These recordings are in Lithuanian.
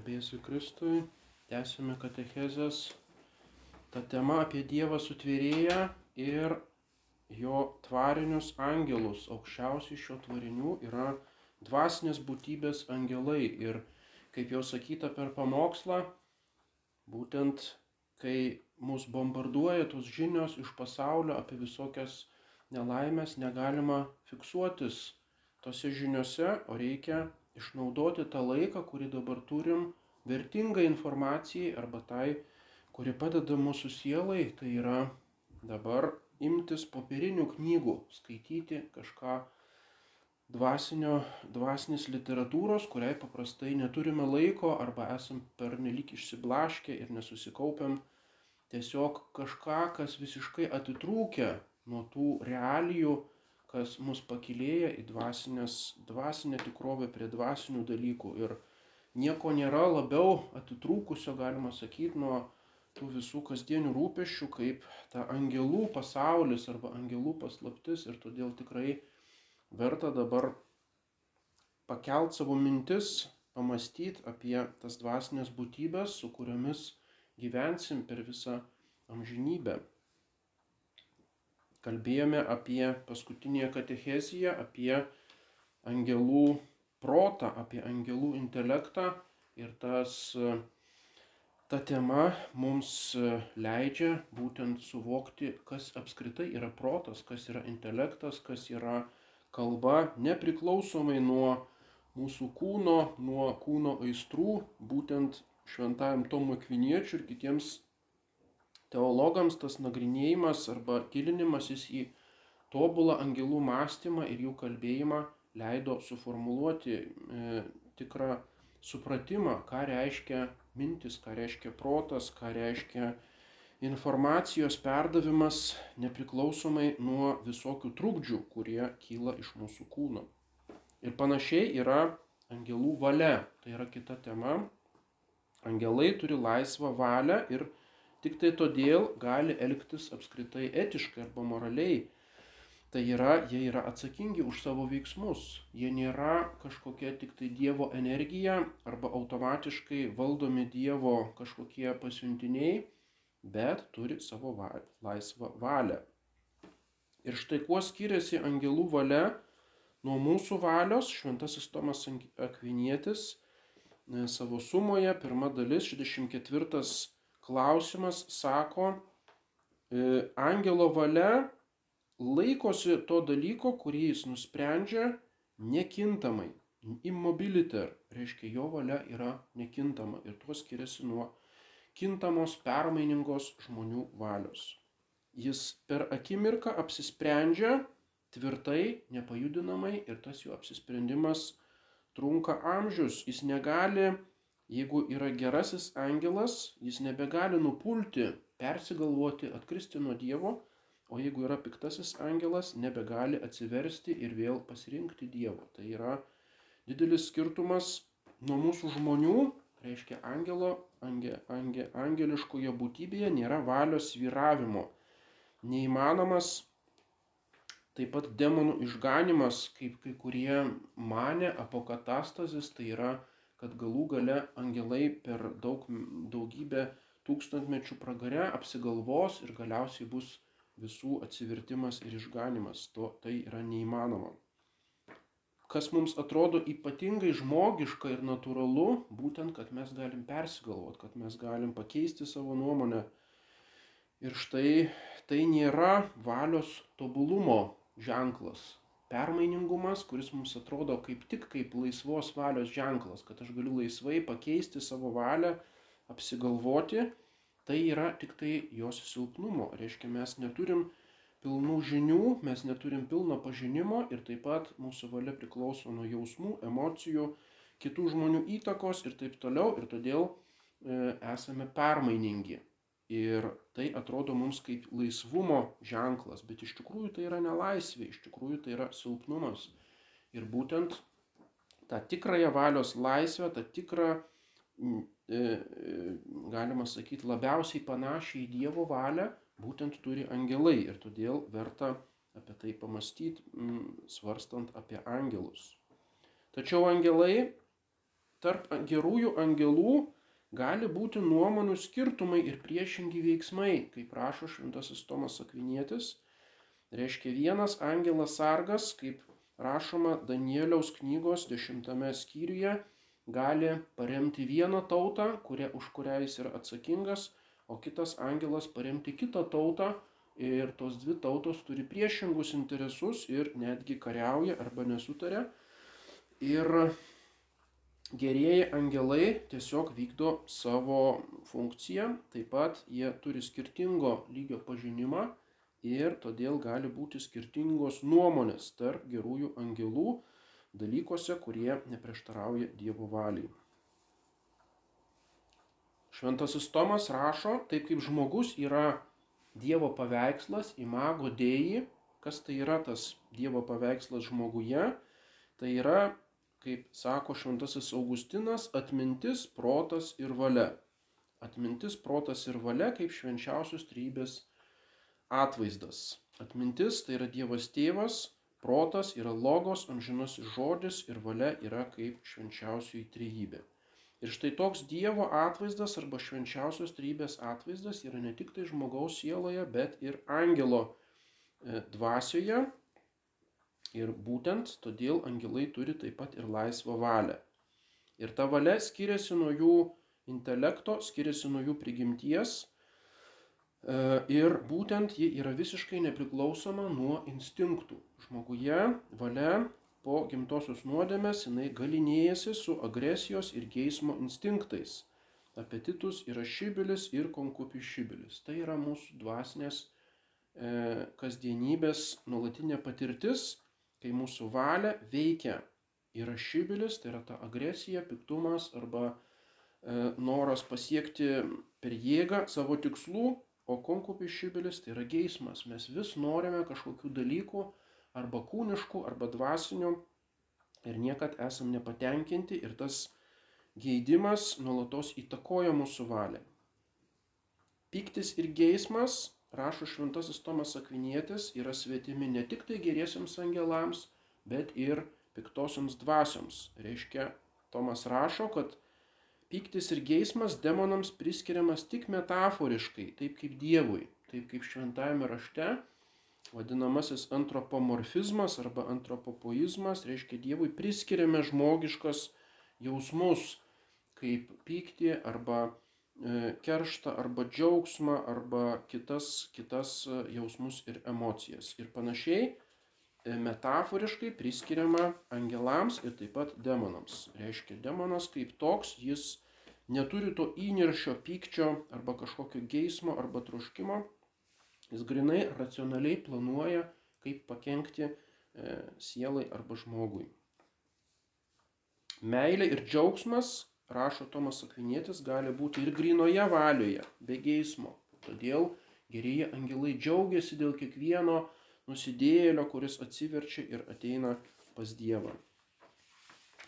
Garbėsiu Kristui, tęsime katechezės. Ta tema apie Dievą sutvėrėją ir jo tvarinius angelus. Aukščiausi šio tvarinių yra dvasinės būtybės angelai. Ir kaip jau sakyta per pamokslą, būtent kai mus bombarduoja tos žinios iš pasaulio apie visokias nelaimės, negalima fiksuotis tose žiniuose, o reikia išnaudoti tą laiką, kurį dabar turim, vertingai informacijai arba tai, kuri padeda mūsų sielai, tai yra dabar imtis popierinių knygų, skaityti kažką dvasinio, dvasinės literatūros, kuriai paprastai neturime laiko arba esam per nelik išsiblaškę ir nesusikaupiam. Tiesiog kažką, kas visiškai atitrūkia nuo tų realijų, kas mus pakilėja į dvasinę tikrovę prie dvasinių dalykų. Ir nieko nėra labiau atitrūkusio, galima sakyti, nuo tų visų kasdienių rūpešių, kaip ta angelų pasaulis arba angelų paslaptis. Ir todėl tikrai verta dabar pakelt savo mintis, pamastyti apie tas dvasinės būtybės, su kuriomis gyvensim per visą amžinybę kalbėjome apie paskutinėje katecheziją, apie angelų protą, apie angelų intelektą. Ir tas, ta tema mums leidžia būtent suvokti, kas apskritai yra protas, kas yra intelektas, kas yra kalba, nepriklausomai nuo mūsų kūno, nuo kūno aistrų, būtent šventajam Tomui Kviniečiui ir kitiems teologams tas nagrinėjimas arba gilinimasis į tobulą angelų mąstymą ir jų kalbėjimą leido suformuluoti e, tikrą supratimą, ką reiškia mintis, ką reiškia protas, ką reiškia informacijos perdavimas nepriklausomai nuo visokių trukdžių, kurie kyla iš mūsų kūno. Ir panašiai yra angelų valia. Tai yra kita tema. Angelai turi laisvą valią ir tik tai todėl gali elgtis apskritai etiškai arba moraliai. Tai yra, jie yra atsakingi už savo veiksmus. Jie nėra kažkokia tik tai Dievo energija arba automatiškai valdomi Dievo kažkokie pasiuntiniai, bet turi savo va laisvą valią. Ir štai kuo skiriasi angelų valia nuo mūsų valios, šventasis Tomas Akvinietis e, savo sumoje, pirma dalis, 64 klausimas sako, e, angelo valia laikosi to dalyko, kurį jis nusprendžia nekintamai. Immobiliter reiškia jo valia yra nekintama ir tuo skiriasi nuo kintamos permainingos žmonių valios. Jis per akimirką apsisprendžia tvirtai, nepajudinamai ir tas jo apsisprendimas trunka amžius. Jis negali Jeigu yra gerasis angelas, jis nebegali nupulti, persigalvoti, atkristi nuo Dievo, o jeigu yra piktasis angelas, nebegali atsiversti ir vėl pasirinkti Dievo. Tai yra didelis skirtumas nuo mūsų žmonių, reiškia angelo, ange, ange, angeliškoje būtybėje nėra valios sviravimo. Neįmanomas taip pat demonų išganimas, kaip kai kurie mane, apokatastazis, tai yra kad galų gale angelai per daug, daugybę tūkstantmečių pragare apsigalvos ir galiausiai bus visų atsivertimas ir išganimas. To tai yra neįmanoma. Kas mums atrodo ypatingai žmogiška ir natūralu, būtent, kad mes galim persigalvoti, kad mes galim pakeisti savo nuomonę. Ir štai tai nėra valios tobulumo ženklas, permainingumas, kuris mums atrodo kaip tik kaip laisvos valios ženklas, kad aš galiu laisvai pakeisti savo valią, apsigalvoti, tai yra tik tai jos silpnumo. Reiškia, mes neturim pilnų žinių, mes neturim pilno pažinimo ir taip pat mūsų valia priklauso nuo jausmų, emocijų, kitų žmonių įtakos ir taip toliau ir todėl e, esame permainingi. Ir tai atrodo mums kaip laisvumo ženklas, bet iš tikrųjų tai yra nelaisvė, iš tikrųjų tai yra silpnumas. Ir būtent tą tikrąją valios laisvę, tą tikrą, e, e, galima sakyti, labiausiai panašiai į Dievo valią, būtent turi angelai. Ir todėl verta apie tai pamastyti, svarstant apie angelus. Tačiau angelai tarp gerųjų angelų gali būti nuomonių skirtumai ir priešingi veiksmai, kaip rašo šventasis Tomas Akvinietis. Reiškia vienas angelas sargas, kaip rašoma Danieliaus knygos dešimtame skyriuje, gali paremti vieną tautą, kurie, už kurią jis yra atsakingas, o kitas angelas paremti kitą tautą ir tos dvi tautos turi priešingus interesus ir netgi kariauja arba nesutarė. Ir gerieji angelai tiesiog vykdo savo funkciją, taip pat jie turi skirtingo lygio pažinimą ir todėl gali būti skirtingos nuomonės tarp gerųjų angelų dalykuose, kurie neprieštarauja Dievo valiai. Šventasis Tomas rašo, taip kaip žmogus yra Dievo paveikslas, imago dėjai, kas tai yra tas Dievo paveikslas žmoguje, tai yra kaip sako šventasis Augustinas, atmintis, protas ir valia. Atmintis, protas ir valia kaip švenčiausios trybės atvaizdas. Atmintis tai yra Dievas tėvas, protas yra logos, amžinasis žodis ir valia yra kaip švenčiausioji trejybė. Ir štai toks Dievo atvaizdas arba švenčiausios trybės atvaizdas yra ne tik tai žmogaus sieloje, bet ir angelo e, dvasioje, Ir būtent todėl angelai turi taip pat ir laisvą valią. Ir ta valia skiriasi nuo jų intelekto, skiriasi nuo jų prigimties. E, ir būtent ji yra visiškai nepriklausoma nuo instinktų. Žmoguje valia po gimtosios nuodėmės jinai galinėjasi su agresijos ir geismo instinktais. Apetitus yra šibilis ir konkupišibilis. Tai yra mūsų dvasinės e, kasdienybės nuolatinė patirtis, kai mūsų valia veikia įrašybilis, tai yra ta agresija, piktumas arba e, noras pasiekti per jėgą savo tikslų, o konkupišibilis tai yra geismas. Mes vis norime kažkokių dalykų arba kūniškų, arba dvasinių ir niekad esam nepatenkinti ir tas geidimas nuolatos įtakoja mūsų valią. Piktis ir geismas rašo šventasis Tomas Akvinietis, yra svetimi ne tik tai geriesiams angelams, bet ir piktosioms dvasioms. Reiškia, Tomas rašo, kad piktis ir geismas demonams priskiriamas tik metaforiškai, taip kaip Dievui, taip kaip šventajame rašte, vadinamasis antropomorfizmas arba antropopoizmas, reiškia Dievui priskiriame žmogiškas jausmus, kaip pyktį arba kerštą arba džiaugsmą arba kitas, kitas e, jausmus ir emocijas. Ir panašiai e, metaforiškai priskiriama angelams ir taip pat demonams. Reiškia, demonas kaip toks, jis neturi to įniršio, pykčio arba kažkokio geismo arba troškimo. Jis grinai racionaliai planuoja, kaip pakengti e, sielai arba žmogui. Meilė ir džiaugsmas rašo Tomas Akvinietis, gali būti ir grinoje valioje, be geismo. Todėl gerieji angelai džiaugiasi dėl kiekvieno nusidėjėlio, kuris atsiverčia ir ateina pas Dievą.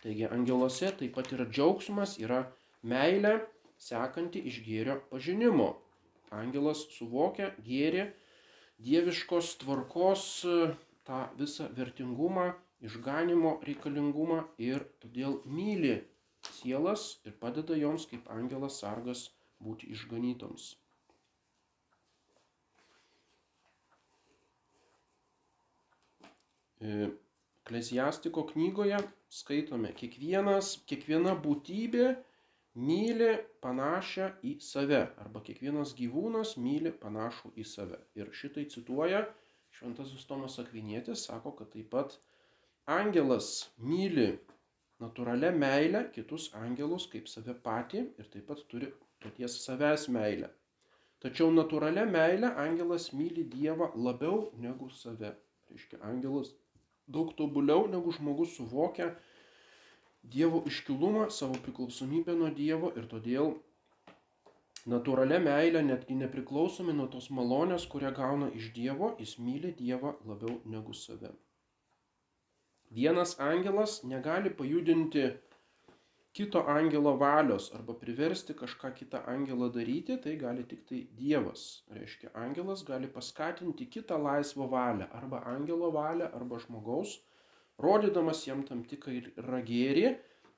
Taigi angeluose taip pat yra džiaugsmas, yra meilė, sekanti iš gėrio pažinimo. Angelas suvokia gėrį, dieviškos tvarkos tą visą vertingumą, išganimo reikalingumą ir todėl myli sielas ir padeda joms kaip angelas sargas būti išganytoms. E, Klesiastiko knygoje skaitome, kiekvienas, kiekviena būtybė myli panašią į save, arba kiekvienas gyvūnas myli panašų į save. Ir šitai cituoja Šventasis Tomas Akvinėtis, sako, kad taip pat angelas myli natūralia meile kitus angelus kaip save patį ir taip pat turi paties savęs meilę. Tačiau natūralia meile angelas myli Dievą labiau negu save. Reiškia, angelas daug tobuliau negu žmogus suvokia Dievo iškilumą, savo priklausomybę nuo Dievo ir todėl natūralia meilė, netgi nepriklausomi nuo tos malonės, kurią gauna iš Dievo, jis myli Dievą labiau negu save. Vienas angelas negali pajudinti kito angelo valios arba priversti kažką kitą angelą daryti, tai gali tik tai Dievas. Reiškia, angelas gali paskatinti kitą laisvą valią, arba angelo valią, arba žmogaus, rodydamas jam tam tikrą gėrį,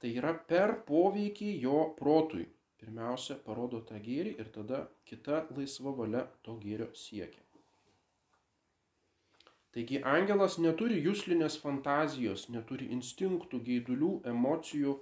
Tai yra per poveikį jo protui. Pirmiausia, parodo tą gėrį ir tada kita laisva valia to gėrio siekia. Taigi angelas neturi jūslinės fantazijos, neturi instinktų, geidulių, emocijų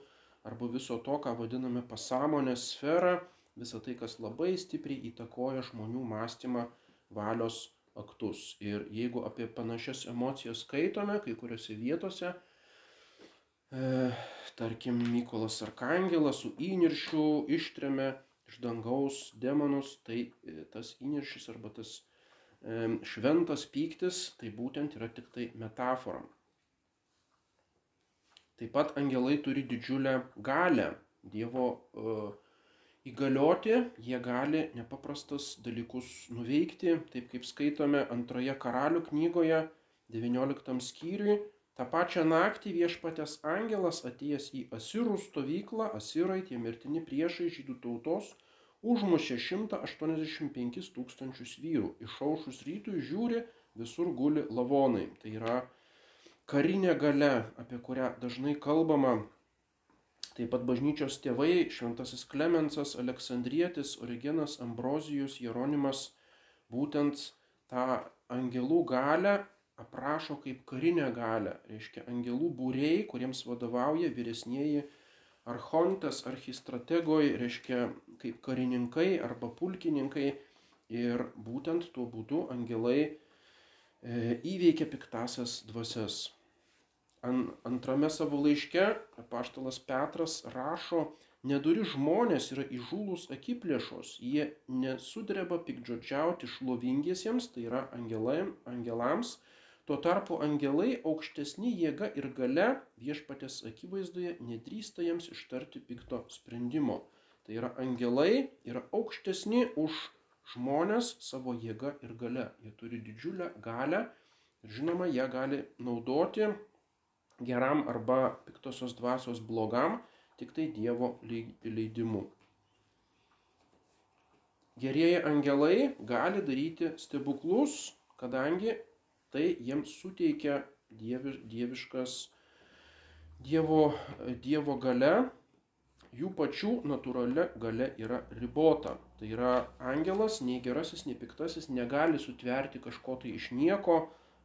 arba viso to, ką vadiname pasąmonės sferą, visą tai, kas labai stipriai įtakoja žmonių mąstymą, valios aktus. Ir jeigu apie panašias emocijas skaitome kai kuriuose vietose, e, tarkim, Mykolas Arkangelas su įniršiu ištrėmė iš dangaus demonus, tai e, tas įniršis arba tas šventas pyktis, tai būtent yra tik tai metafora. Taip pat angelai turi didžiulę galę Dievo uh, įgalioti, jie gali nepaprastas dalykus nuveikti, taip kaip skaitome antroje karalių knygoje, 19 skyriui. Ta pačią naktį viešpatės angelas atėjęs į Asirų stovyklą, Asirai tie mirtini priešai žydų tautos, užmušė 185 tūkstančius vyrų. Išaušus rytui žiūri, visur guli lavonai. Tai yra karinė gale, apie kurią dažnai kalbama Taip pat bažnyčios tėvai Šventasis Klemensas, Aleksandrietis, Origenas, Ambrozijus, Jeronimas būtent tą angelų galę aprašo kaip karinę galę. Reiškia angelų būrėjai, kuriems vadovauja vyresnieji archontas, archistrategoj, reiškia kaip karininkai arba pulkininkai. Ir būtent tuo būdu angelai e, įveikia piktasias dvasias. Antrame savo laiške apaštalas Petras rašo, neduri žmonės yra įžūlus akiplėšos, jie nesudreba pikdžodžiauti šlovingiesiems, tai yra angelai, angelams, tuo tarpu angelai aukštesni jėga ir gale viešpatės akivaizdoje nedrįsta jiems ištarti pikto sprendimo. Tai yra angelai yra aukštesni už žmonės savo jėga ir gale. Jie turi didžiulę galę ir žinoma, jie gali naudoti geram arba piktosios dvasios blogam, tik tai Dievo leidimu. Gerieji angelai gali daryti stebuklus, kadangi tai jiems suteikia dievi, dieviškas Dievo, dievo gale, jų pačių natūralia gale yra ribota. Tai yra angelas, nei gerasis, nei piktasis, negali sutverti kažko tai iš nieko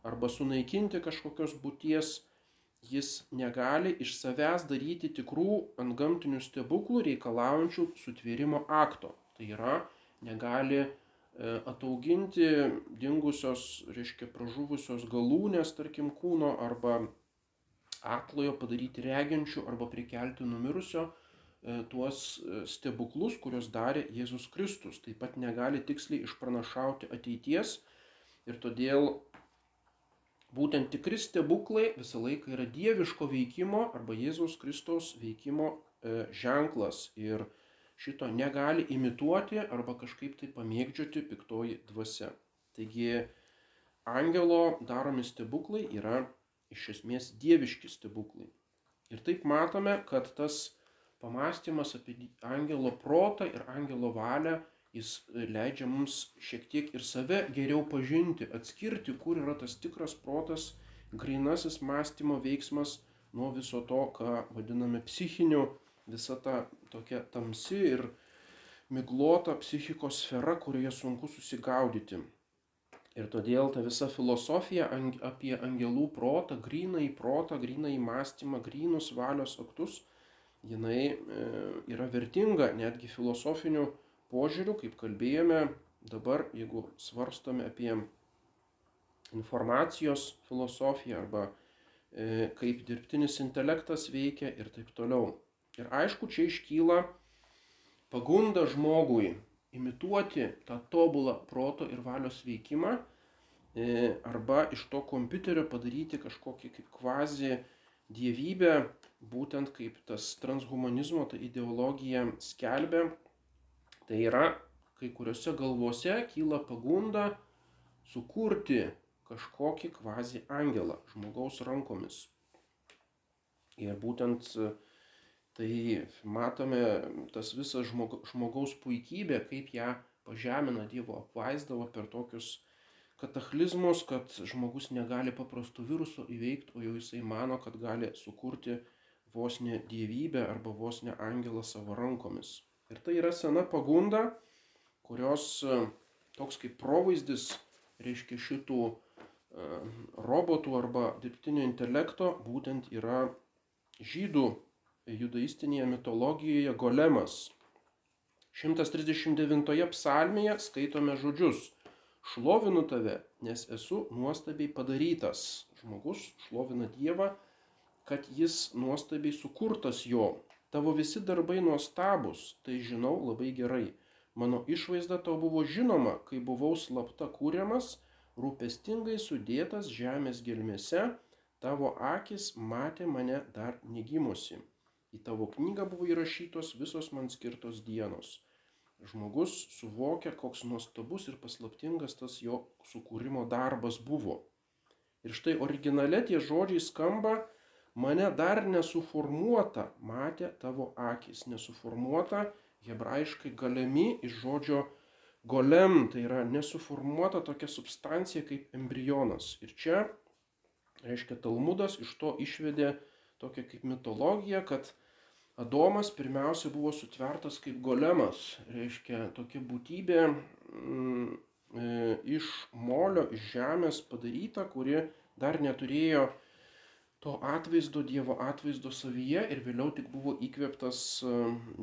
arba sunaikinti kažkokios būties jis negali iš savęs daryti tikrų antgamtinių stebuklų reikalaujančių sutvėrimo akto. Tai yra, negali e, atauginti dingusios, reiškia, pražuvusios galūnės, tarkim, kūno arba aklojo padaryti regiančių arba prikelti numirusio e, tuos e, stebuklus, kuriuos darė Jėzus Kristus. Taip pat negali tiksliai išpranašauti ateities ir todėl būtent tikri stebuklai visą laiką yra dieviško veikimo arba Jėzaus Kristaus veikimo e, ženklas ir šito negali imituoti arba kažkaip tai pamėgdžioti piktoji dvasia. Taigi angelo daromi stebuklai yra iš esmės dieviški stebuklai. Ir taip matome, kad tas pamastymas apie angelo protą ir angelo valią jis leidžia mums šiek tiek ir save geriau pažinti, atskirti, kur yra tas tikras protas, grinasis mąstymo veiksmas nuo viso to, ką vadiname psichiniu, visa ta tokia tamsi ir miglota psichikos sfera, kurioje sunku susigaudyti. Ir todėl ta visa filosofija apie angelų protą, gryną į protą, gryną į mąstymą, grynus valios aktus, jinai e, yra vertinga netgi filosofiniu požiūrių, kaip kalbėjome, dabar jeigu svarstome apie informacijos filosofiją arba e, kaip dirbtinis intelektas veikia ir taip toliau. Ir aišku, čia iškyla pagunda žmogui imituoti tą tobulą proto ir valios veikimą e, arba iš to kompiuterio padaryti kažkokį kaip kvazi dievybę, būtent kaip tas transhumanizmo, ta ideologija skelbia, Tai yra, kai kuriuose galvose kyla pagunda sukurti kažkokį kvazi angelą žmogaus rankomis. Ir būtent tai matome tas visas žmogaus puikybė, kaip ją pažemina Dievo apvaizdavo per tokius kataklizmus, kad žmogus negali paprastų virusų įveikti, o jau jisai mano, kad gali sukurti vos ne dievybę arba vos ne angelą savo rankomis. Ir tai yra sena pagunda, kurios toks kaip provaizdis, reiškia šitų e, robotų arba dirbtinio intelekto, būtent yra žydų judaistinėje mitologijoje golemas. 139 psalmėje skaitome žodžius Šlovinu tave, nes esu nuostabiai padarytas. Žmogus šlovina Dievą, kad jis nuostabiai sukurtas jo. Tavo visi darbai nuostabus, tai žinau labai gerai. Mano išvaizda tau buvo žinoma, kai buvau slapta kūriamas, rūpestingai sudėtas žemės gelmėse, tavo akis matė mane dar negimusi. Į tavo knygą buvo įrašytos visos man skirtos dienos žmogus suvokia, koks nuostabus ir paslaptingas tas jo sukūrimo darbas buvo. Ir štai originale tie žodžiai skamba, mane dar nesuformuota, matė tavo akis, nesuformuota, hebrajiškai galemi iš žodžio golem, tai yra nesuformuota tokia substancija kaip embrionas. Ir čia, reiškia, Talmudas iš to išvedė tokią kaip mitologiją, kad Adomas pirmiausia buvo sutvertas kaip golemas, reiškia tokia būtybė mm, e, iš molio, iš žemės padaryta, kuri dar neturėjo to atvaizdo, Dievo atvaizdo savyje ir vėliau tik buvo įkvėptas e,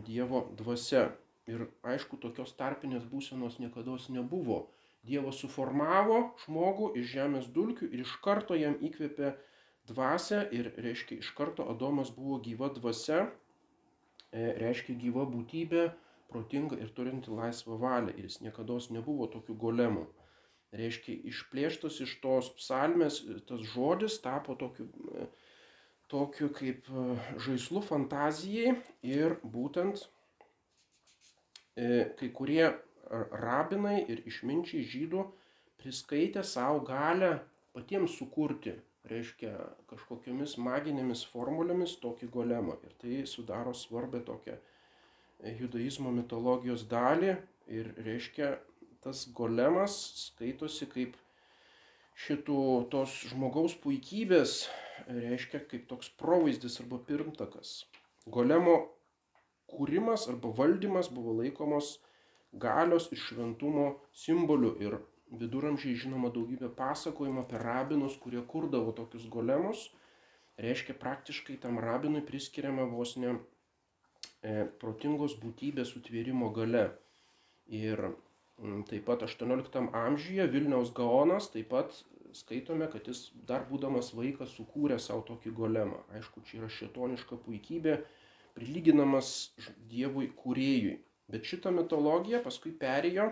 Dievo dvasia. Ir aišku, tokios tarpinės būsenos niekada nebuvo. Dievas suformavo žmogų iš žemės dulkių ir iš karto jam įkvėpė dvasę ir reiškia iš karto Adomas buvo gyva dvasia reiškia gyva būtybė, protinga ir turinti laisvą valią. Ir jis niekada nebuvo tokiu golemu. Reiškia, išplėštas iš tos psalmės, tas žodis tapo tokiu, e, tokiu kaip e, žaislu fantazijai ir būtent kai kurie rabinai ir išminčiai žydų priskaitė savo galę patiems sukurti reiškia kažkokiamis maginėmis formulėmis tokį golemą. Ir tai sudaro svarbę tokią judaizmo mitologijos dalį ir reiškia tas golemas skaitosi kaip šitų tos žmogaus puikybės, reiškia kaip toks provaizdis arba pirmtakas. Golemo kūrimas arba valdymas buvo laikomos galios ir šventumo simboliu ir viduramžiai žinoma daugybė pasakojimų apie rabinus, kurie kurdavo tokius golemus. Reiškia, praktiškai tam rabinui priskiriama vos ne e, protingos būtybės sutvėrimo gale. Ir m, taip pat 18 amžiuje Vilniaus Gaonas taip pat skaitome, kad jis dar būdamas vaikas sukūrė savo tokį golemą. Aišku, čia yra šetoniška puikybė, prilyginamas Dievui kūrėjui. Bet šitą mitologiją paskui perėjo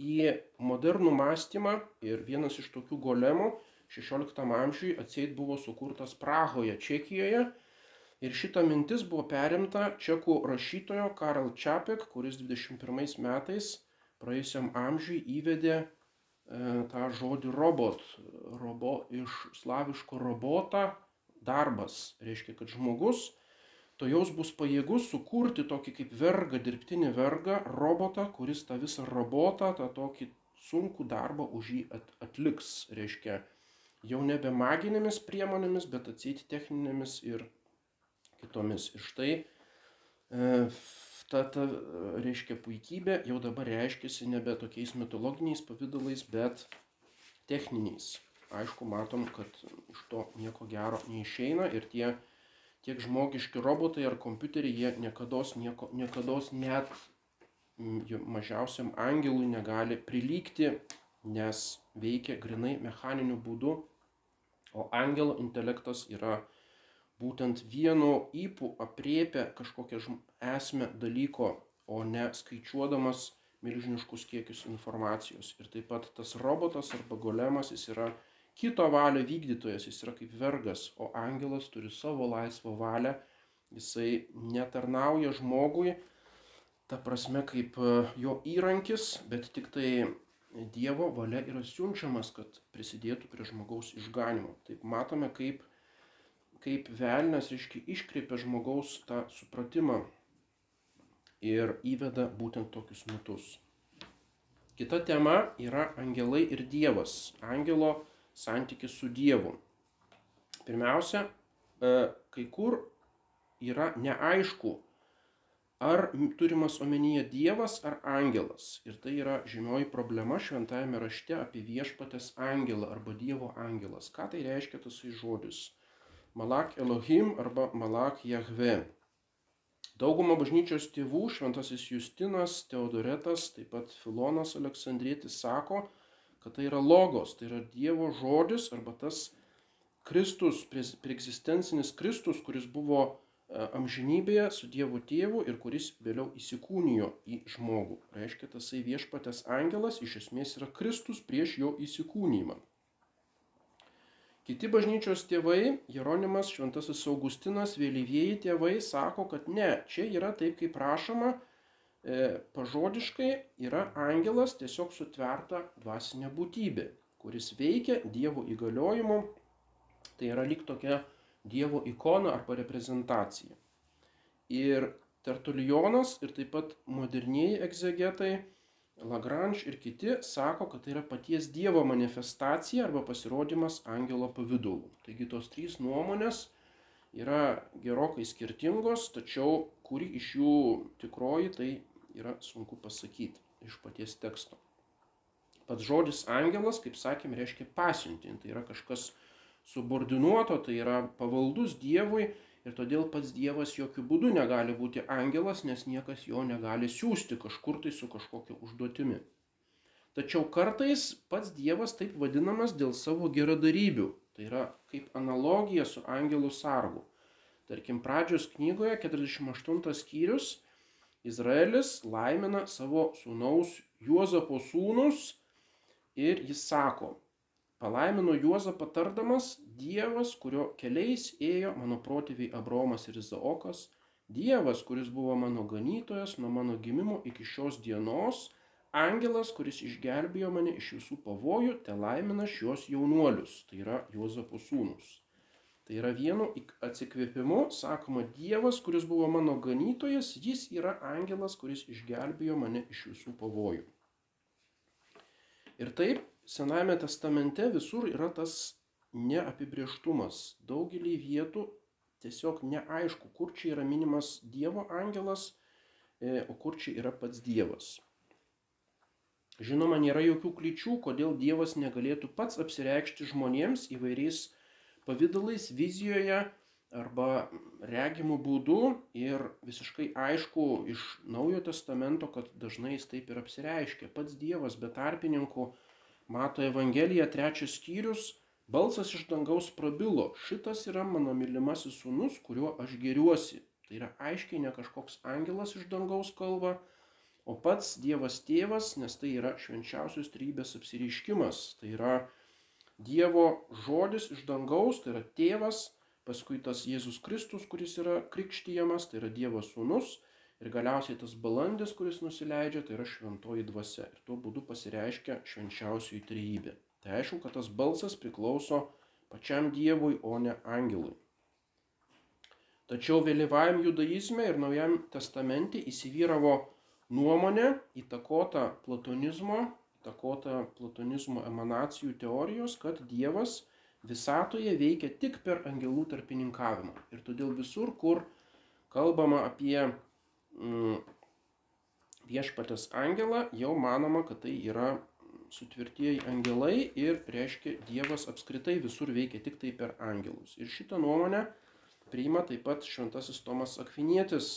į modernų mąstymą ir vienas iš tokių golemų 16 amžiui atseit buvo sukurtas Prahoje, Čekijoje. Ir šita mintis buvo perimta čekų rašytojo Karl Čapek, kuris 21 metais praėjusiam amžiui įvedė e, tą žodį robot, robo iš slaviško robota darbas. Reiškia, kad žmogus to jaus bus pajėgus sukurti tokį kaip vergą, dirbtinį vergą, robotą, kuris tą visą robotą, tą tokį sunkų darbą už jį atliks. Reiškia, jau nebe maginėmis priemonėmis, bet atsėti techninėmis ir kitomis. Ir štai e, ta, ta, reiškia, puikybė jau dabar reiškiasi nebe tokiais mitologiniais pavydalais, bet techniniais. Aišku, matom, kad iš to nieko gero neišeina ir tie tiek žmogiški robotai ar kompiuteriai, jie niekada, nieko, niekada net mažiausiam angelui negali prilygti, nes veikia grinai mechaniniu būdu, o angelo intelektas yra būtent vienu įpū apriepia kažkokią esmę dalyko, o ne skaičiuodamas milžiniškus kiekius informacijos. Ir taip pat tas robotas arba golemas jis yra kito valią vykdytojas, jis yra kaip vergas, o angelas turi savo laisvą valią, jisai netarnauja žmogui, ta prasme kaip e, jo įrankis, bet tik tai Dievo valia yra siunčiamas, kad prisidėtų prie žmogaus išganimo. Taip matome, kaip, kaip velnės, reiškia, iškreipia žmogaus tą supratimą ir įveda būtent tokius mitus. Kita tema yra angelai ir Dievas. Angelo santykis su Dievu. Pirmiausia, kai kur yra neaišku, ar turimas omenyje Dievas ar angelas. Ir tai yra žymioji problema šventajame rašte apie viešpatės angelą arba Dievo angelas. Ką tai reiškia tasai žodis? Malak Elohim arba Malak Jahve. Dauguma bažnyčios tėvų, šventasis Justinas, Teodoretas, taip pat Filonas Aleksandrėtis sako, kad tai yra logos, tai yra Dievo žodis arba tas Kristus, preegzistencinis Kristus, kuris buvo E, amžinybėje su Dievu tėvu ir kuris vėliau įsikūnijo į žmogų. Reiškia, tasai viešpatės angelas iš esmės yra Kristus prieš jo įsikūnymą. Kiti bažnyčios tėvai, Jeronimas, Šventasis Augustinas, vėlyvieji tėvai sako, kad ne, čia yra taip, kaip prašoma, pažodiškai yra angelas tiesiog sutverta dvasinė būtybė, kuris veikia Dievo įgaliojimu, tai yra lyg tokia Dievo ikona arba reprezentacija. Ir Tertulijonas ir taip pat modernieji egzegetai, Lagrange ir kiti sako, kad tai yra paties Dievo manifestacija arba pasirodymas angelo pavydalu. Taigi tos trys nuomonės yra gerokai skirtingos, tačiau kuri iš jų tikroji, tai yra sunku pasakyti iš paties teksto. Pats žodis angelas, kaip sakėm, reiškia pasiuntinti. Tai yra kažkas subordinuoto, tai yra pavaldus Dievui ir todėl pats Dievas jokių būdų negali būti angelas, nes niekas jo negali siūsti kažkur tai su kažkokia užduotimi. Tačiau kartais pats Dievas taip vadinamas dėl savo geradarybių, tai yra kaip analogija su angelų sargu. Tarkim, pradžios knygoje 48 skyrius Izraelis laimina savo sūnaus Juozapo sūnus ir jis sako, Palaimino Juozą patardamas Dievas, kurio keliais ėjo mano protėviai Abromas ir Izaokas, Dievas, kuris buvo mano ganytojas nuo mano gimimo iki šios dienos, angelas, kuris išgelbėjo mane iš visų pavojų, te laimina šios jaunuolius, tai yra Juozapo sūnus. Tai yra vienu atsikvėpimu, sakoma, Dievas, kuris buvo mano ganytojas, jis yra angelas, kuris išgelbėjo mane iš visų pavojų. Ir taip Senajame testamente visur yra tas neapibrieštumas. Daugelį vietų tiesiog neaišku, kur čia yra minimas Dievo angelas, e, o kur čia yra pats Dievas. Žinoma, nėra jokių kličių, kodėl Dievas negalėtų pats apsireikšti žmonėms įvairiais pavydalais, vizijoje arba regimų būdų ir visiškai aišku iš Naujojo testamento, kad dažnai jis taip ir apsireiškia. Pats Dievas be tarpininkų Mato Evangelija trečias skyrius, balsas iš dangaus prabilo, šitas yra mano mylimasis sūnus, kuriuo aš geriuosi. Tai yra aiškiai ne kažkoks angelas iš dangaus kalba, o pats Dievas tėvas, nes tai yra švenčiausios trybės apsireiškimas. Tai yra Dievo žodis iš dangaus, tai yra tėvas, paskui tas Jėzus Kristus, kuris yra krikštyjamas, tai yra Dievo sūnus Ir galiausiai tas balandis, kuris nusileidžia, tai yra šventoji dvasia. Ir tuo būdu pasireiškia švenčiausioji trejybė. Tai aišku, kad tas balsas priklauso pačiam Dievui, o ne angelui. Tačiau vėlyvajam judaizme ir naujam testamente įsivyravo nuomonė įtakota platonizmo, įtakota platonizmo emanacijų teorijos, kad Dievas visatoje veikia tik per angelų tarpininkavimą. Ir todėl visur, kur kalbama apie Mm, viešpatės angelą, jau manoma, kad tai yra sutvirtieji angelai ir reiškia Dievas apskritai visur veikia tik tai per angelus. Ir šitą nuomonę priima taip pat šventasis Tomas Akvinietis,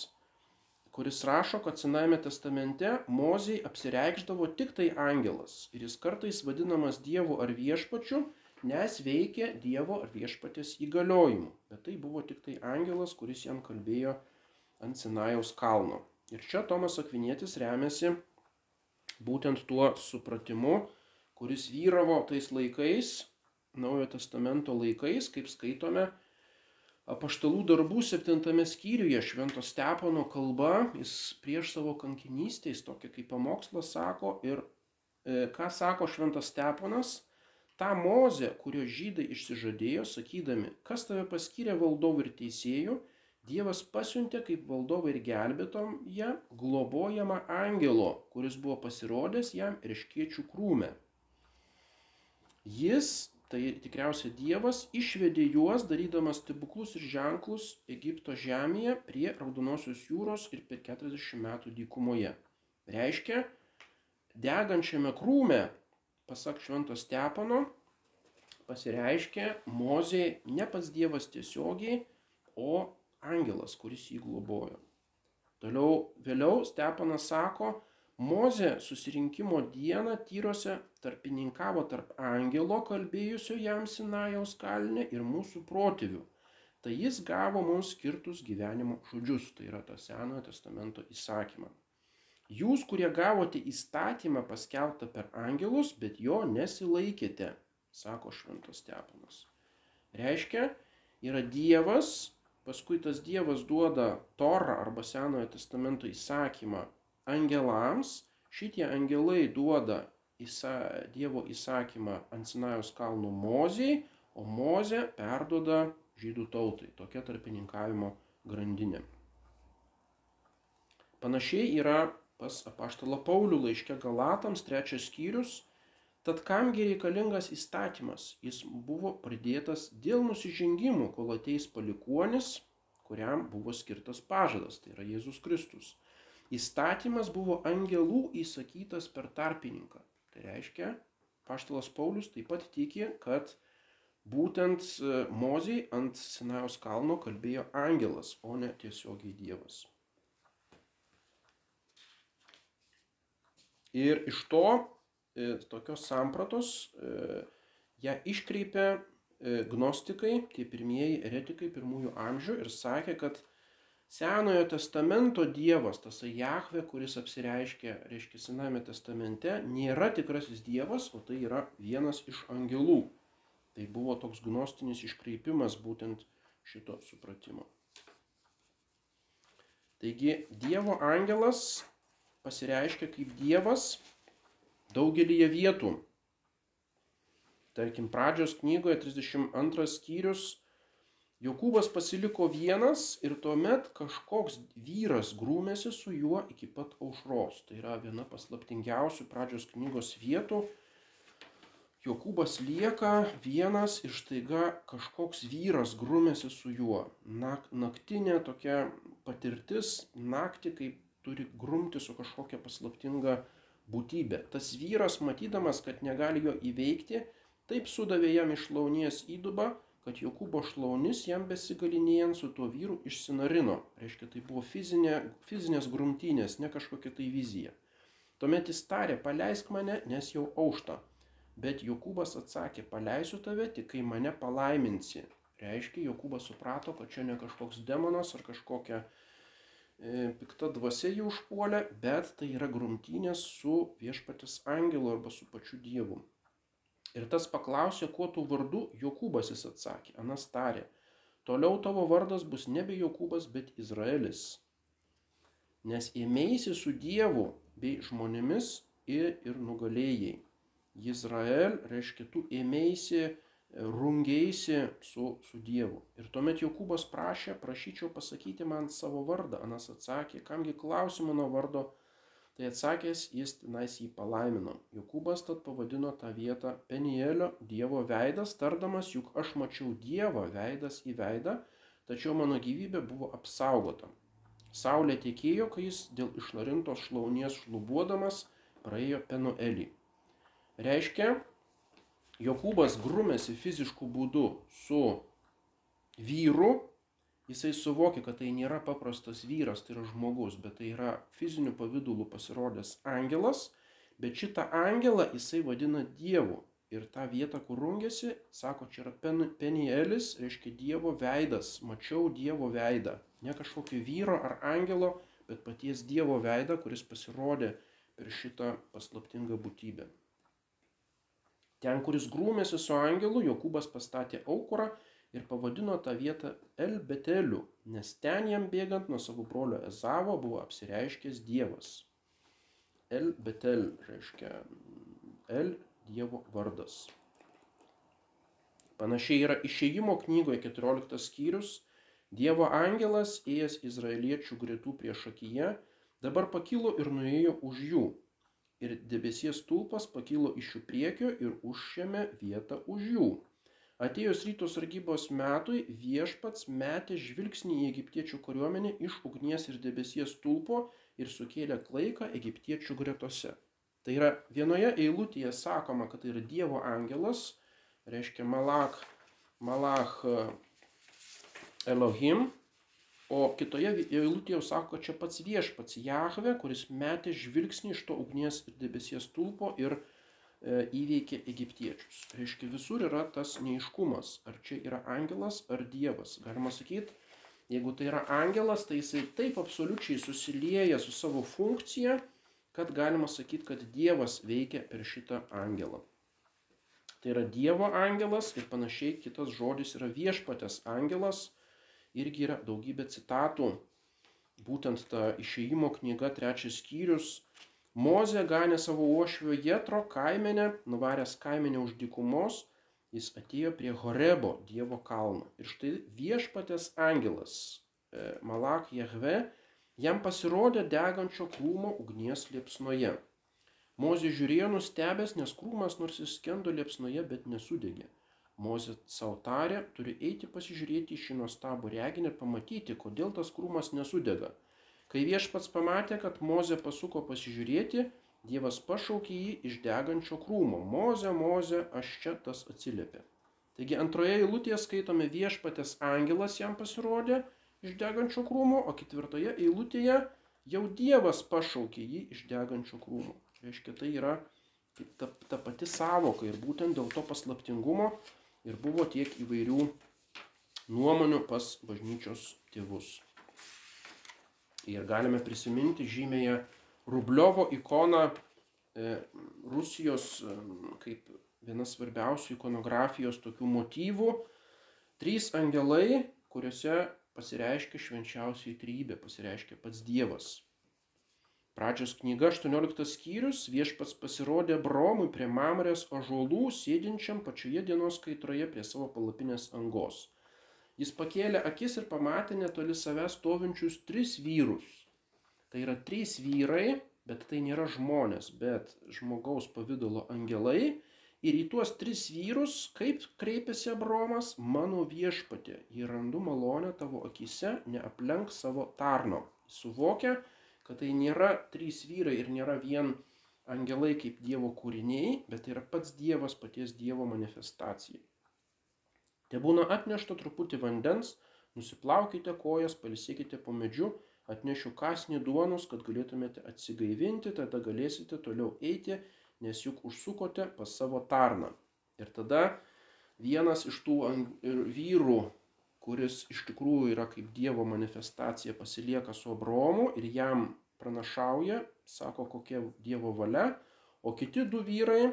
kuris rašo, kad Senajame testamente Mozijai apsireikždavo tik tai angelas ir jis kartais vadinamas Dievu ar viešpačiu, nes veikia Dievo ar viešpatės įgaliojimu. Bet tai buvo tik tai angelas, kuris jam kalbėjo ant Sinajaus kalno. Ir čia Tomas Akvinietis remiasi būtent tuo supratimu, kuris vyravo tais laikais, Naujojo testamento laikais, kaip skaitome, apaštalų darbų septintame skyriuje Švento Stepono kalba, jis prieš savo kankinystę, jis tokia kaip pamokslas sako ir e, ką sako Šventas Steponas, tą mozę, kurio žydai išsižadėjo, sakydami, kas tave paskyrė valdovų ir teisėjų, Dievas pasiuntė kaip valdovą ir gelbėtoją globojamą angelo, kuris buvo pasirodęs jam riškiečių krūme. Jis tai tikriausiai Dievas išvedė juos, darydamas stebuklus ir ženklus Egipto žemėje prie Raudonosios jūros ir per 40 metų dykumoje. Reiškia, degančiame krūme, pasak Švento Stepano, pasireiškia Mozė ne pats Dievas tiesiogiai, o angelas, kuris jį globojo. Toliau vėliau Stepanas sako, Mozė susirinkimo dieną tyrose tarpininkavo tarp angelo kalbėjusio jam Sinajaus kalne ir mūsų protėvių. Tai jis gavo mums skirtus gyvenimo žodžius, tai yra tą Senojo testamento įsakymą. Jūs, kurie gavote įstatymą paskelbtą per angelus, bet jo nesilaikėte, sako šventas Stepanas. Reiškia, yra Dievas, paskui tas Dievas duoda Torą arba Senojo testamento įsakymą angelams, šitie angelai duoda įsa, Dievo įsakymą ant Sinajaus kalnų Mozijai, o Mozė perdoda žydų tautai. Tokia tarpininkavimo grandinė. Panašiai yra pas apaštalą Paulių laiške Galatams trečias skyrius. Tad kamgi reikalingas įstatymas? Jis buvo pridėtas dėl nusižengimų, kol ateis palikuonis, kuriam buvo skirtas pažadas, tai yra Jėzus Kristus. Įstatymas buvo angelų įsakytas per tarpininką. Tai reiškia, paštalas Paulius taip pat tiki, kad būtent e, Mozijai ant Sinajaus kalno kalbėjo angelas, o ne tiesiogiai Dievas. Ir iš to, e, tokios sampratos, e, ją iškreipė gnostikai, tie pirmieji eretikai pirmųjų amžių ir sakė, kad Senojo testamento Dievas, tas Jahve, kuris apsireiškia, reiškia, Sename testamente, nėra tikrasis Dievas, o tai yra vienas iš angelų. Tai buvo toks gnostinis iškreipimas būtent šito supratimo. Taigi Dievo angelas pasireiškia kaip Dievas daugelįje vietų. Tarkim, pradžios knygoje 32 skyrius Jokūbas pasiliko vienas ir tuomet kažkoks vyras grūmėsi su juo iki pat aušros. Tai yra viena paslaptingiausių pradžios knygos vietų. Jokūbas lieka vienas ir štaiga kažkoks vyras grūmėsi su juo. Nak, naktinė tokia patirtis, naktį, kaip turi grumti su kažkokia paslaptinga būtybė. Tas vyras, matydamas, kad negali jo įveikti, taip sudavė jam iš launies įdubą kad Jokūbo šlaunis jam besigalinėjant su tuo vyru išsinarino. Reiškia, tai buvo fizinė, fizinės grumtynės, ne kažkokia tai vizija. Tuomet jis tarė, paleisk mane, nes jau aušta. Bet Jokūbas atsakė, paleisiu tave tik kai mane palaiminsi. Reiškia, Jokūbas suprato, kad čia ne kažkoks demonas ar kažkokia e, pikta dvasia jį užpuolė, bet tai yra grumtynės su viešpatis angelu arba su pačiu Dievu. Ir tas paklausė, kuo tu vardu, Jokūbas jis atsakė, Anas tarė, toliau tavo vardas bus nebe Jokūbas, bet Izraelis. Nes ėmėsi su Dievu bei žmonėmis ir, ir nugalėjai. Izrael reiškia, tu ėmėsi, rungėsi su, su Dievu. Ir tuomet Jokūbas prašė, prašyčiau pasakyti man savo vardą. Anas atsakė, kamgi klausi mano vardo, Tai atsakęs jis tenais jį palaimino. Jokūbas tad pavadino tą vietą Penielio Dievo veidas, tardamas, juk aš mačiau Dievą veidas į veidą, tačiau mano gyvybė buvo apsaugota. Saulė tikėjo, kai jis dėl išnarintos šlaunies šlubuodamas praėjo Penuelį. Reiškia, Jokūbas grumėsi fiziškų būdų su vyru, jisai suvokia, kad tai nėra paprastas vyras, tai yra žmogus, bet tai yra fiziniu pavydalu pasirodęs angelas, bet šitą angelą jisai vadina Dievu. Ir tą vietą, kur rungėsi, sako, čia yra pen, penielis, reiškia Dievo veidas, mačiau Dievo veidą. Ne kažkokio vyro ar angelo, bet paties Dievo veidą, kuris pasirodė per šitą paslaptingą būtybę. Ten, kuris grūmėsi su angelu, Jokūbas pastatė aukurą ir pavadino tą vietą El Beteliu, nes ten jam bėgant nuo savo brolio Ezavo buvo apsireiškęs Dievas. El Betel reiškia El Dievo vardas. Panašiai yra išėjimo knygoje 14 skyrius. Dievo angelas, ėjęs izraeliečių gretų prieš akiją, dabar pakilo ir nuėjo už jų. ir debesies tulpas pakilo iš jų priekio ir užėmė vietą už jų. Atėjus ryto sargybos metui viešpats metė žvilgsnį į egiptiečių kariuomenę iš ugnies ir debesies tulpo ir sukėlė klaiką egiptiečių gretose. Tai yra vienoje eilutėje sakoma, kad tai yra Dievo angelas, reiškia Malach, Malach Elohim, O kitoje eilutėje sako, kad čia pats viešpats Jahve, kuris metė žvilgsnį iš to ugnies ir debesies tulpo ir e, įveikė egiptiečius. Reiškia, visur yra tas neiškumas, ar čia yra angelas ar dievas. Galima sakyti, jeigu tai yra angelas, tai jisai taip absoliučiai susilieja su savo funkcija, kad galima sakyti, kad dievas veikia per šitą angelą. Tai yra Dievo angelas ir panašiai kitas žodis yra viešpatės angelas irgi yra daugybė citatų. Būtent ta išėjimo knyga, trečias skyrius. Mozė ganė savo uošvio Jetro kaimenę, nuvaręs kaimenę už dykumos, jis atėjo prie Horebo, Dievo kalno. Ir štai viešpatės angelas, e, Malak Jehve, jam pasirodė degančio krūmo ugnies liepsnoje. Mozė žiūrėjo nustebęs, nes krūmas nors jis skendo liepsnoje, bet nesudegė. Mozė savo tarė, turi eiti pasižiūrėti į šį nuostabų reginį ir pamatyti, kodėl tas krūmas nesudega. Kai viešpats pamatė, kad Mozė pasuko pasižiūrėti, Dievas pašaukė jį iš degančio krūmo. Mozė, Mozė, aš čia tas atsiliepė. Taigi antroje eilutėje skaitome viešpatės angelas jam pasirodė iš degančio krūmo, o ketvirtoje eilutėje jau Dievas pašaukė jį iš degančio krūmo. Reiškia, tai yra ta, ta pati savoka ir būtent dėl to paslaptingumo ir buvo tiek įvairių nuomonių pas bažnyčios tėvus. Ir galime prisiminti žymėje Rubliovo ikoną e, Rusijos e, kaip viena svarbiausių ikonografijos tokių motyvų. Trys angelai, kuriuose pasireiškia švenčiausiai trybė, pasireiškia pats Dievas. Pradžios knyga 18 skyrius viešpats pasirodė Bromui prie Mamrės ažuolų, sėdinčiam pačioje dienos kaitroje prie savo palapinės angos. Jis pakėlė akis ir pamatė netoli savęs stovinčius tris vyrus. Tai yra trys vyrai, bet tai nėra žmonės, bet žmogaus pavydalo angelai. Ir į tuos tris vyrus, kaip kreipėsi Abromas, mano viešpatė, jį randu malonę tavo akise, neaplenk savo tarno. Jis suvokia, kad tai nėra trys vyrai ir nėra vien angelai kaip Dievo kūriniai, bet tai yra pats Dievas, paties Dievo manifestacija. Te būna atnešta truputį vandens, nusiplaukite kojas, palisėkite po medžiu, atnešiu kasnį duonos, kad galėtumėte atsigaivinti, tada galėsite toliau eiti, nes juk užsukote pas savo tarną. Ir tada vienas iš tų vyrų kuris iš tikrųjų yra kaip Dievo manifestacija, pasilieka su Abromu ir jam pranašauja, sako kokia Dievo valia, o kiti du vyrai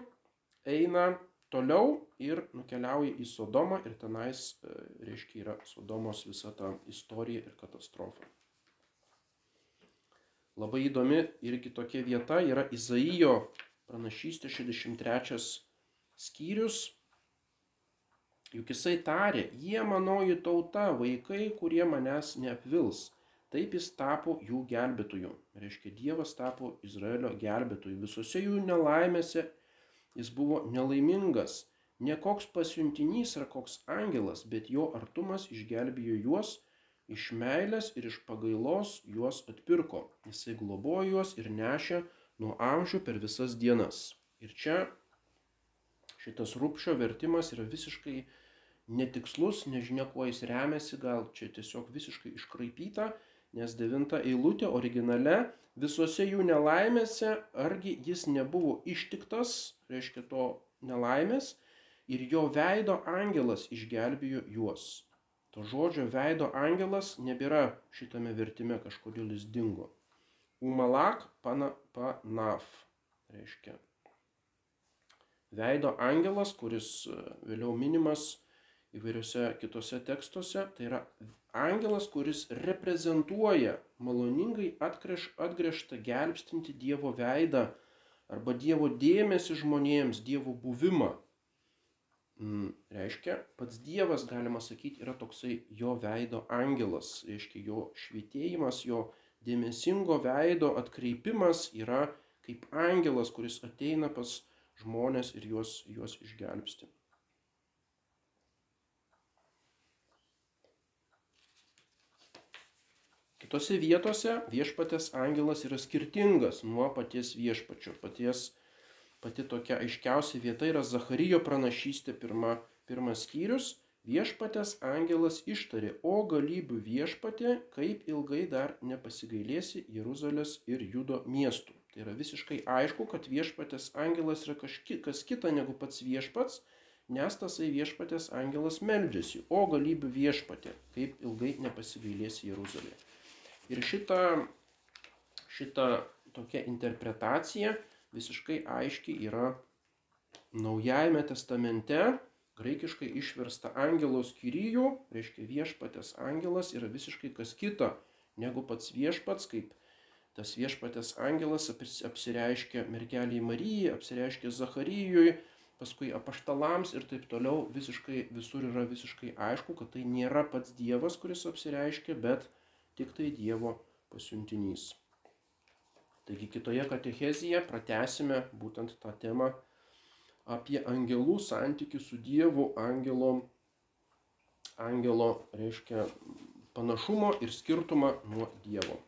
eina toliau ir nukeliauja į Sodomą ir tenais, e, reiškia, yra Sodomos visa ta istorija ir katastrofa. Labai įdomi irgi tokia vieta yra Izaijo pranašystė 63 skyrius, Juk jisai tarė, jie manoji tauta, vaikai, kurie manęs neapvils. Taip jis tapo jų gelbėtoju. Reiškia, Dievas tapo Izraelio gelbėtoju. Visose jų nelaimėse jis buvo nelaimingas. Ne koks pasiuntinys ar koks angelas, bet jo artumas išgelbėjo juos, iš meilės ir iš pagailos juos atpirko. Jisai globojo juos ir nešė nuo amžių per visas dienas. Ir čia šitas rūpšio vertimas yra visiškai netikslus, nežinia, kuo jis remiasi, gal čia tiesiog visiškai iškraipyta, nes devinta eilutė originale visose jų nelaimėse, argi jis nebuvo ištiktas, reiškia to nelaimės, ir jo veido angelas išgelbėjo juos. To žodžio veido angelas nebėra šitame vertime, kažkodėl jis dingo. Umalak pana panaf reiškia. Veido angelas, kuris e, vėliau minimas įvairiuose kitose tekstuose, tai yra angelas, kuris reprezentuoja maloningai atgreš, atgrėžtą gelbstinti Dievo veidą arba Dievo dėmesį žmonėms, Dievo buvimą. Mm, reiškia, pats Dievas, galima sakyti, yra toksai jo veido angelas, reiškia, jo švitėjimas, jo dėmesingo veido atkreipimas yra kaip angelas, kuris ateina pas žmonės ir juos, juos išgelbsti. Kitose vietose viešpatės angelas yra skirtingas nuo paties viešpačio. Paties, pati tokia aiškiausia vieta yra Zacharyjo pranašystė pirma, pirmas skyrius. Viešpatės angelas ištarė, o galybių viešpatė, kaip ilgai dar nepasigailėsi Jeruzalės ir Judo miestų. Tai yra visiškai aišku, kad viešpatės angelas yra kažki, kas kita negu pats viešpats, nes tasai viešpatės angelas meldžiasi, o galybių viešpatė, kaip ilgai nepasigailėsi Jeruzalėje. Ir šita, šita tokia interpretacija visiškai aiški yra Naujajame testamente, graikiškai išversta angelos kyryjų, reiškia viešpatės angelas yra visiškai kas kita negu pats viešpats, kaip tas viešpatės angelas apsireiškia mergeliai Marijai, apsireiškia Zacharyjui, paskui apaštalams ir taip toliau. Visiškai visur yra visiškai aišku, kad tai nėra pats Dievas, kuris apsireiškia, bet tik tai Dievo pasiuntinys. Taigi kitoje katechezėje pratesime būtent tą temą apie angelų santykių su Dievu, angelo, angelo reiškia panašumo ir skirtumą nuo Dievo.